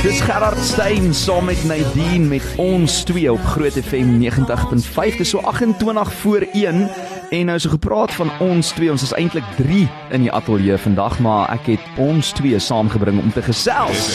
Dis Gerard Stein saam met Nadine met ons twee op Groot FM 90.5. Dis so 28 voor 1 en nou so gepraat van ons twee. Ons is eintlik 3 in die ateljee vandag, maar ek het ons twee saamgebring om te gesels.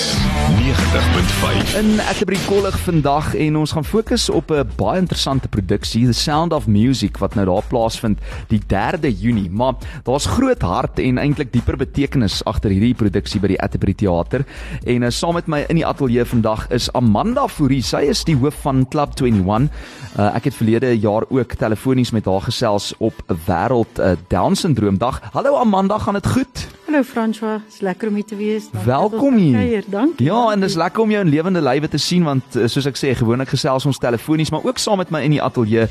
90.5 In Atterbury Kollig vandag en ons gaan fokus op 'n baie interessante produksie, The Sound of Music wat nou daar plaasvind die 3de Junie. Maar daar's groot hart en eintlik dieper betekenis agter hierdie produksie by die Atterbury Theater. En uh, saam met my in die ateljee vandag is Amanda Fourie. Sy is die hoof van Club 21. Uh, ek het verlede jaar ook telefonies met haar gesels op 'n wêreld uh, Down syndroom dag. Hallo Amanda, gaan dit goed? Hallo François, is lekker om hier te wees. Dankie Welkom hier. kuier. Dankie. Ja, en dis lekker om jou in lewende lywe te sien want uh, soos ek sê, gewoonlik gesels ons telefonies, maar ook saam met my in die ateljee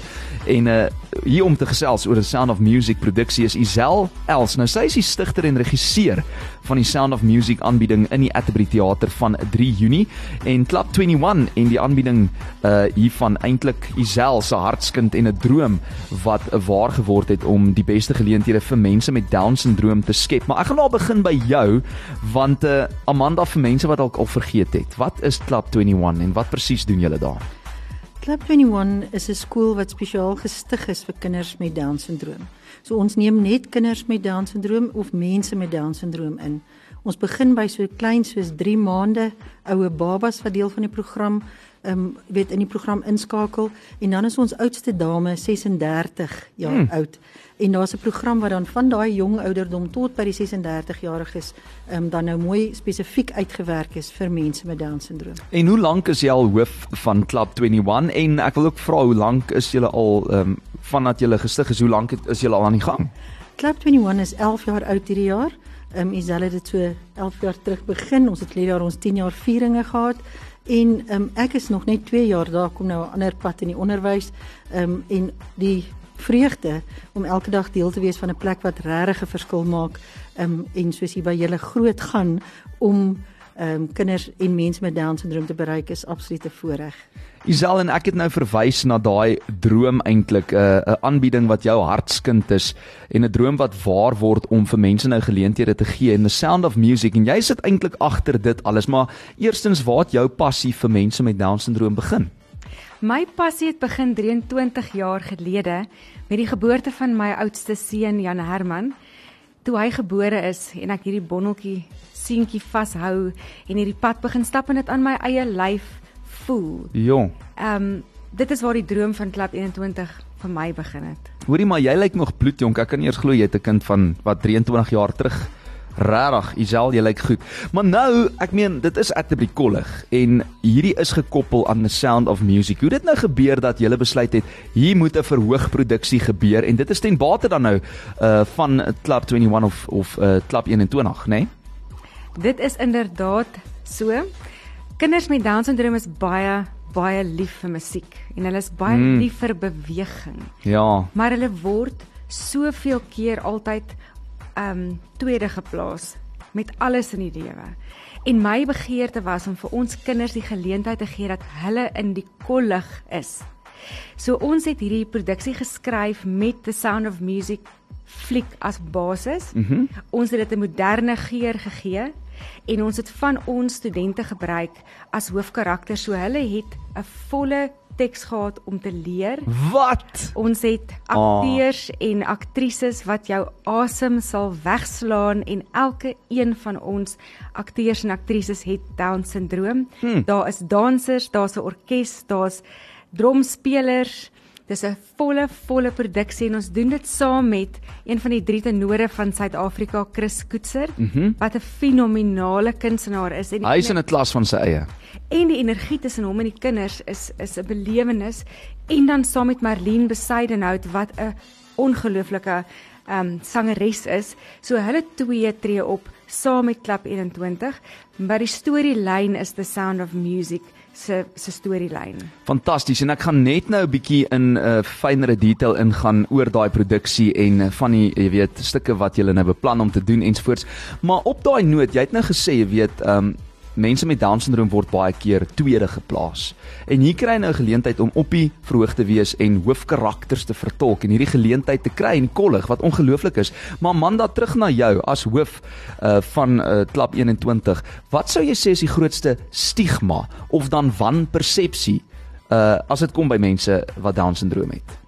en uh hier om te gesels oor die Sound of Music produksie is Isel Els. Nou sy is die stigter en regisseur van die Sound of Music aanbieding in die Atterbury Theater van 3 Junie en Club 21 en die aanbieding uh hiervan eintlik Isel se hartskind en 'n droom wat waar geword het om die beste geleenthede vir mense met Down syndroom te skep. Maar ek gaan nou begin by jou want uh Amanda vir mense wat dalk al vergeet het. Wat is Club 21 en wat presies doen julle daar? Club 21 is 'n skool wat spesiaal gestig is vir kinders met Down syndroom. So ons neem net kinders met Down syndroom of mense met Down syndroom in. Ons begin by so klein soos 3 maande oue babas wat deel van die program ehm um, weet in die program inskakel en dan is ons oudste dame 36 jaar Hmm. oud. En daar's 'n program wat dan van daai jong ouderdom tot by die 36 jariges ehm um, dan nou mooi spesifiek uitgewerk is vir mense met Down syndroom. En hoe lank is jy al hoof van Club 21 en ek wil ook vra hoe lank is julle al ehm um, vandat julle gestig is, hoe lank is julle al aan die gang? Club 21 is 11 jaar oud hierdie jaar. Ehm um, Isel het dit so 11 jaar terug begin. Ons het verlede jaar ons 10 jaar vieringe gehad en ehm um, ek is nog net 2 jaar daar kom nou 'n ander pad in die onderwys. Ehm um, en die vreugde om elke dag deel te wees van 'n plek wat regtig 'n verskil maak ehm um, en soos hier by julle groot gaan om um, kinders en mense met Down syndroom te bereik is absoluut 'n voorreg. Isel en ek het nou verwys na daai droom eintlik 'n uh, 'n aanbieding wat jou hartskind is en 'n droom wat waar word om vir mense nou geleenthede te gee in the sound of music en jy sit eintlik agter dit alles maar eerstens waar het jou passie vir mense met down syndroom begin? My passie het begin 23 jaar gelede met die geboorte van my oudste seun Jan Herman. Toe hy gebore is en ek hierdie bonneltjie seentjie vashou en hierdie pad begin stap en dit aan my eie lyf voel. Jong. Ehm um, dit is waar die droom van Klap 21 vir my begin het. Hoorie maar jy lyk nog bloedjonk. Ek kan eers glo jy het 'n kind van wat 23 jaar terug. Regtig, Isel, jy lyk goed. Maar nou, ek meen, dit is Atterbury Kollig en hierdie is gekoppel aan the sound of music. Hoe dit nou gebeur dat jy besluit het hier moet 'n verhoogproduksie gebeur en dit is ten bate dan nou uh van Club 21 of of uh Club 21, né? Nee? Dit is inderdaad so. Kinders met Down syndroom is baie baie lief vir musiek en hulle is baie Mm. lief vir beweging. Ja. maar hulle word soveel keer altyd um, tweede geplaas met alles in die lewe. En my begeerte was om vir ons kinders die geleentheid te gee dat hulle in die kollig is. So ons het hierdie produksie geskryf met The Sound of Music fliek as basis. Mm Ons het dit 'n moderne geur gegee en ons het van ons studente gebruik as hoofkarakters. So hulle het 'n volle teks gehad om te leer. Wat? Ons het akteurs oh. en aktrises wat jou asem sal wegslaan en elke een van ons akteurs en aktrises het down syndroom. Hmm. Daar is dansers, daar's 'n orkes, daar's drumspelers. Dis 'n volle volle produksie en ons doen dit saam met een van die drie tenore van Suid-Afrika, Chris Koetser. Mm wat 'n fenominale kunstenaar is en Hy is in 'n klas van sy eie. en die energie tussen hom en die kinders is is 'n belewenis en dan saam met Marlene Besidenhout wat 'n ongelooflike ehm um, sangeres is. So hulle twee tree op saam met Klap 21, maar die storielyn is The Sound of Music se se storielyn. Fantasties en ek gaan net nou 'n bietjie in 'n uh, fynere detail ingaan oor daai produksie en uh, van die jy weet stukke wat julle nou beplan om te doen ensvoorts. Maar op daai noot, jy het nou gesê jy weet, ehm um, mense met down syndroom word baie keer tweede geplaas. En hier kry jy nou 'n geleentheid om op die verhoog te wees en hoofkarakters te vertolk en hierdie geleentheid te kry in kollig wat ongelooflik is. Maar Amanda terug na jou as hoof uh van uh klub 21. Wat sou jy sê is die grootste stigma of dan wanpersepsie uh as dit kom by mense wat down syndroom het?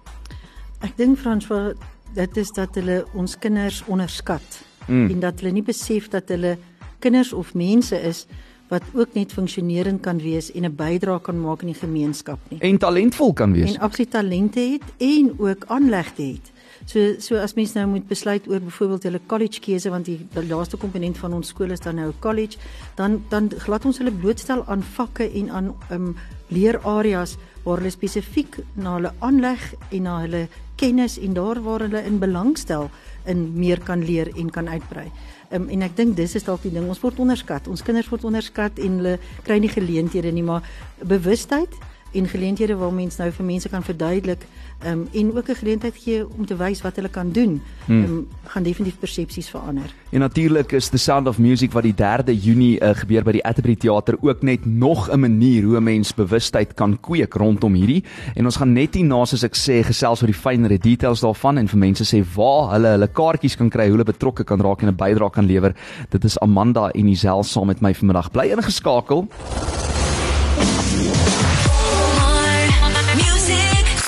Ek dink François dit is dat hulle ons kinders onderskat mm. en dat hulle nie besef dat hulle kinders of mense is wat ook net funksionerend kan wees en 'n bydrae kan maak in die gemeenskap nie. En talentvol kan wees. En absoluut talente het en ook aanlegte het. So so as mens nou moet besluit oor byvoorbeeld hulle college keuse want die, die laaste komponent van ons skool is dan nou college, dan dan glad ons hulle blootstel aan vakke en aan um, leerareas waar hulle spesifiek na hulle aanleg en na hulle kennis en daar waar hulle in belangstel in meer kan leer en kan uitbrei. Um, en ek dink dis is dalk die ding ons word onderskat. Ons kinders word onderskat en hulle kry nie geleenthede nie, maar bewustheid en geleenthede waar mens nou vir mense kan verduidelik um, en ook 'n geleentheid gee om te wys wat hulle kan doen, um, hmm. gaan definitief persepsies verander. En natuurlik is The Sound of Music wat die 3de Junie uh, gebeur by die Atterbury Theater ook net nog 'n manier hoe 'n mens bewustheid kan kweek rondom hierdie. En ons gaan net hierna soos ek sê gesels oor die fynere details daarvan en vir mense sê waar hulle hulle kaartjies kan kry, hoe hulle betrokke kan raak en 'n bydrae kan lewer. Dit is Amanda en Isel saam met my vanmiddag. Bly ingeskakel.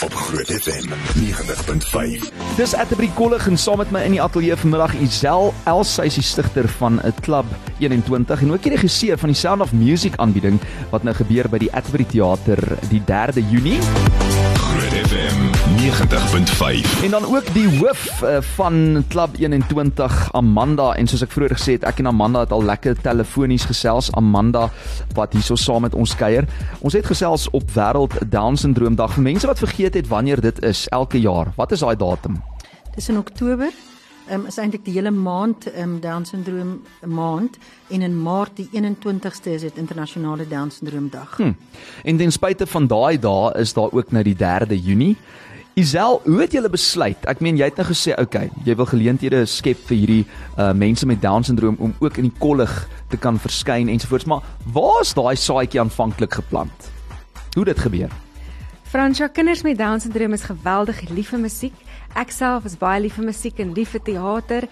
Groot FM 90.5. Dis Atterbury Kollig en saam met my in die ateljee vanmiddag Isel Els, sy is die stigter van 'n klub 21 en ook die regisseur van die Sound of Music aanbieding wat nou gebeur by die Atterbury Theater die 3de Junie. FM 90.5. En dan ook die hoof uh, van Klub 21 Amanda en soos ek vroeër gesê het, ek en Amanda het al lekker telefonies gesels. Amanda wat hierso saam met ons kuier. Ons het gesels op Wêreld Down Syndroom Dag vir mense wat vergeet het wanneer dit is elke jaar. Wat is daai datum? Dis in Oktober. Um, is eintlik die hele maand um, Down Syndroom maand en in Maart die 21ste is dit internasionale Down Syndroom dag. Hm. En ten spyte van daai dae is daar ook nou die 3de Junie. Isel, hoe het julle besluit? Ek meen jy het nou gesê, okay, jy wil geleenthede skep vir hierdie uh mense met down syndroom om ook in die kollig te kan verskyn ensovoorts, maar waar is daai saadjie aanvanklik geplant? Hoe dit gebeur? Fransja, kinders met down syndroom is geweldig lief vir musiek. Ek self is baie lief vir musiek en lief vir teater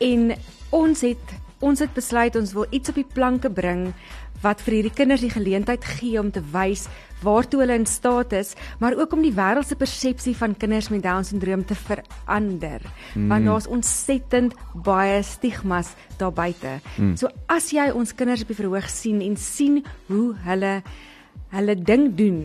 en ons het ons het besluit ons wil iets op die planke bring wat vir hierdie kinders die geleentheid gee om te wys waartoe hulle in staat is, maar ook om die wêreld se persepsie van kinders met down syndroom te verander. Mm. Want daar's ontsettend baie stigmas daar buite. Mm. So as jy ons kinders op die verhoog sien en sien hoe hulle hulle ding doen,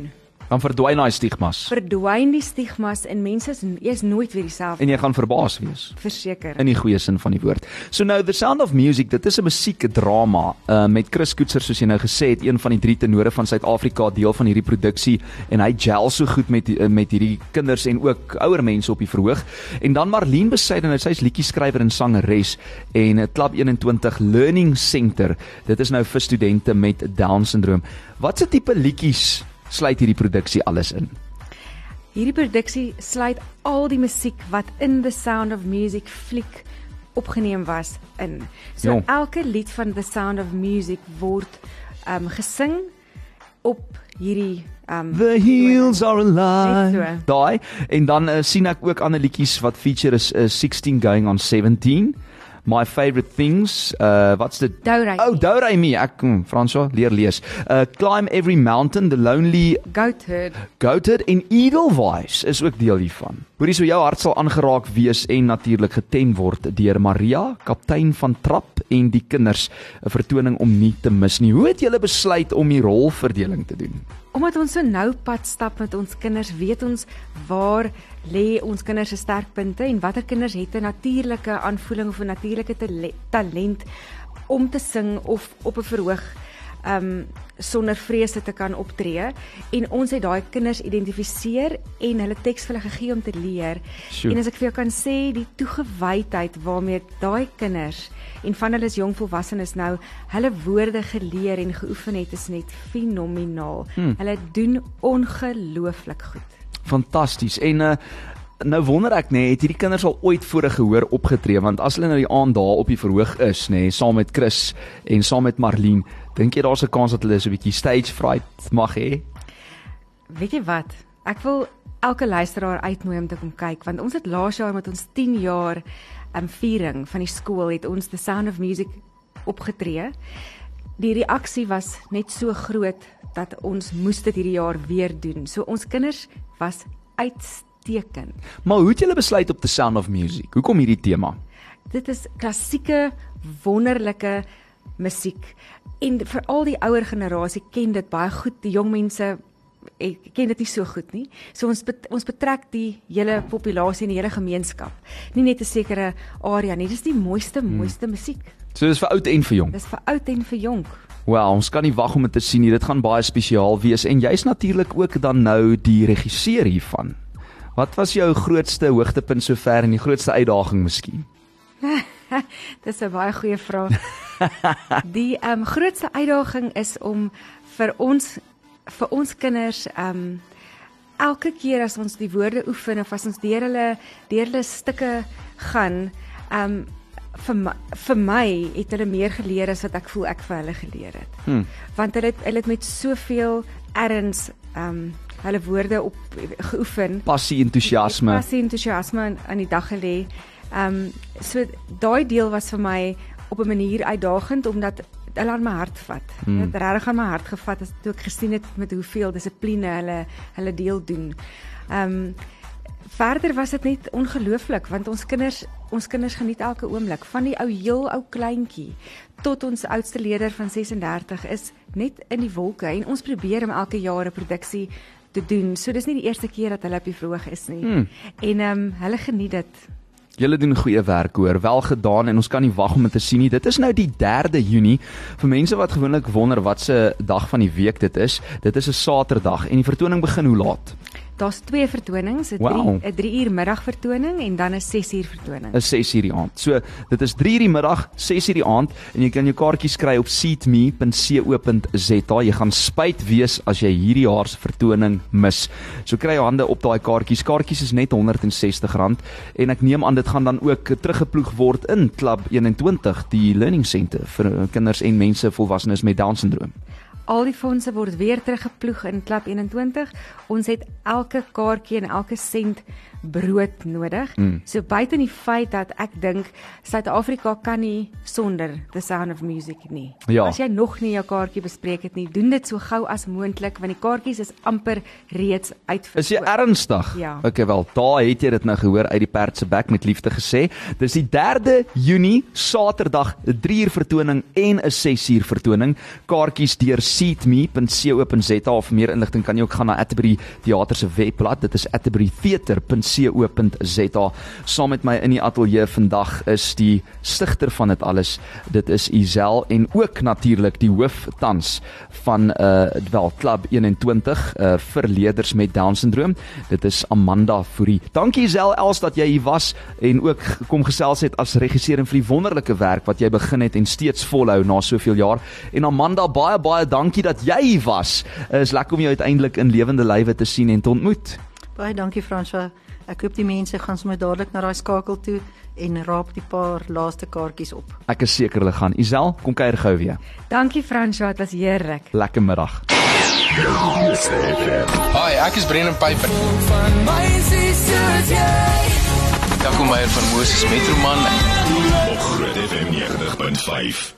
dan verdwyn daai stigmas. Verdwyn die stigmas en mense is eers nooit weer dieselfde. En jy gaan verbaas wees. Verseker. In die goeie sin van die woord. So nou The Sound of Music, dit is 'n musiekdrama uh met Chris Koetser soos jy nou gesê het, een van die drie tenore van Suid-Afrika deel van hierdie produksie en hy gel so goed met uh, met hierdie kinders en ook ouer mense op die verhoog. En dan Marlene Besaiden, sy's liedjie skrywer en sangeres en 'n Klub 21 Learning Center. Dit is nou vir studente met Down syndroom. Watse tipe liedjies sluit hierdie produksie alles in? Hierdie produksie sluit al die musiek wat in The Sound of Music fliek opgeneem was in. So jo. elke lied van The Sound of Music word um gesing op hierdie um The heels are alive. Daai en dan uh, sien ek ook ander liedjies wat feature is uh, 16 going on 17 my favorite things. Uh wat's dit? Douray. Oh, Douray me. Ek hm, Franswa leer lees. Uh climb every mountain, the lonely goatherd. Goatherd en Edelweiss is ook deel hiervan. Hoorie so jou hart sal aangeraak wees en natuurlik getem word deur Maria, kaptein van Trap en die kinders, 'n vertoning om nie te mis nie. Hoe het julle besluit om die rolverdeling te doen? Omdat ons so nou pad stap met ons kinders, weet ons waar lê ons kinders se sterkpunte en watter kinders het 'n natuurlike aanvoeling of 'n natuurlike talent om te sing of op 'n verhoog um sonder vrese te kan optree en ons het daai kinders identifiseer en hulle teks vir hulle gegee om te leer. Sure. En as ek vir jou kan sê die toegewydheid waarmee daai kinders en van hulle is jong volwassenes nou, hulle woorde geleer en geoefen het is net fenomenaal. Hmm. Hulle doen ongelooflik goed. Fantasties. En uh Nou wonder ek nê, nee, het hierdie kinders al ooit voor 'n gehoor opgetree want as hulle nou die aand daar op die verhoog is nê, nee, saam met Chris en saam met Marlene, dink jy daar's 'n kans dat hulle so 'n bietjie stage fright mag hê? Weet jy wat? Ek wil elke luisteraar uitnooi om te kom kyk want ons het laas jaar met ons 10 jaar um, viering van die skool het ons The Sound of Music opgetree. Die reaksie was net so groot dat ons moes dit hierdie jaar weer doen. So ons kinders was uitstekend. Maar hoe het julle besluit op The Sound of Music? Hoekom hierdie tema? Dit is klassieke wonderlike musiek en veral die ouer generasie ken dit baie goed. Die jong mense ek ken dit nie so goed nie. So ons bet, ons betrek die hele populasie en die hele gemeenskap. Nie net 'n sekere area nie. Dis die mooiste mooiste hmm. musiek. So dis vir oud en vir jonk. Dis vir oud en vir jonk. Wel, ons kan nie wag om dit te sien nie. Dit gaan baie spesiaal wees en jy's natuurlik ook dan nou die regisseur hiervan. Wat was jou grootste hoogtepunt sover en die grootste uitdaging miskien? Dis 'n baie goeie vraag. die ehm um, grootste uitdaging is om vir ons vir ons kinders ehm um, elke keer as ons die woorde oefen of as ons deur hulle deur hulle stukke gaan ehm um, vir my, vir my het hulle meer geleer as wat ek voel ek vir hulle geleer het. Hmm. Want hulle het hulle het met soveel erns ehm um, hulle woorde op geoefen. Passie, entoesiasme. Passie, entoesiasme aan, aan die dag gelê. Ehm um, so daai deel was vir my op 'n manier uitdagend omdat hulle aan my hart vat. Hmm. Dit regtig aan my hart gevat as toe ek gesien het met hoeveel dissipline hulle hulle deel doen. Ehm um, verder was dit net ongelooflik want ons kinders ons kinders geniet elke oomblik van die ou heel ou kleintjie tot ons oudste leier van 36 is net in die wolke en ons probeer om elke jaar 'n produksie te doen. So dis nie die eerste keer dat hulle op die verhoog is nie. Hmm. En ehm um, hulle geniet dit. Julle doen goeie werk hoor, wel gedaan en ons kan nie wag om dit te sien nie. Dit is nou die 3de Junie. Vir mense wat gewoonlik wonder wat se dag van die week dit is, dit is 'n Saterdag en die vertoning begin hoe laat? Daar's twee vertonings, 'n 3 wow. 'n 3 uur middag vertoning en dan 'n 6 uur vertoning. 'n 6 uur die aand. So, dit is 3 uur die middag, 6 uur die aand en jy kan jou kaartjies kry op seatme.co.za. Jy gaan spyt wees as jy hierdie jaar se vertoning mis. So kry jou hande op daai kaartjies. Kaartjies is net R160 en ek neem aan dit gaan dan ook teruggeploeg word in Klub 21, die learning center vir kinders en mense volwassenes met down syndroom. Al die fondse word weer teruggeploeg in Klub 21. Ons het elke kaartjie en elke sent brood nodig. Mm. So buite die feit dat ek dink Suid-Afrika kan nie sonder the sound of music nie. Ja. As jy nog nie jou kaartjie bespreek het nie, doen dit so gou as moontlik want die kaartjies is amper reeds uitverkoop. Is jy ernstig? Ja. Okay wel, daar het jy dit nou gehoor uit die perd se bek met liefde gesê. Dis die 3de Junie, Saterdag, 'n 3 uur vertoning en 'n 6 uur vertoning. Kaartjies deur seatme.co.za of meer inligting kan jy ook gaan na Atterbury Theater se webblad. Dit is atterburytheater.co co.za. Saam met my in die ateljee vandag is die stigter van dit alles. Dit is Isel en ook natuurlik die hoof tans van uh wel Klub 21 uh vir leerders met down syndroom. Dit is Amanda Fourie. Dankie Isel Els dat jy hier was en ook kom gesels het as regisseur en vir die wonderlike werk wat jy begin het en steeds volhou na soveel jaar. En Amanda baie baie dankie dat jy was. Is lekker om jou uiteindelik in lewende lywe te sien en te ontmoet. Baie dankie Franswa. Ek hoop die mense gaan sommer dadelik na daai skakel toe en raap die paar laaste kaartjies op. Ek is seker hulle gaan. Isel, kom kuier gou weer. Dankie François, dit was heerlik. Lekker middag. Hi, ek is Brendan Piper. Van my sisters, jy. Dankie my van Moses Metroman. Groot FM 90.5.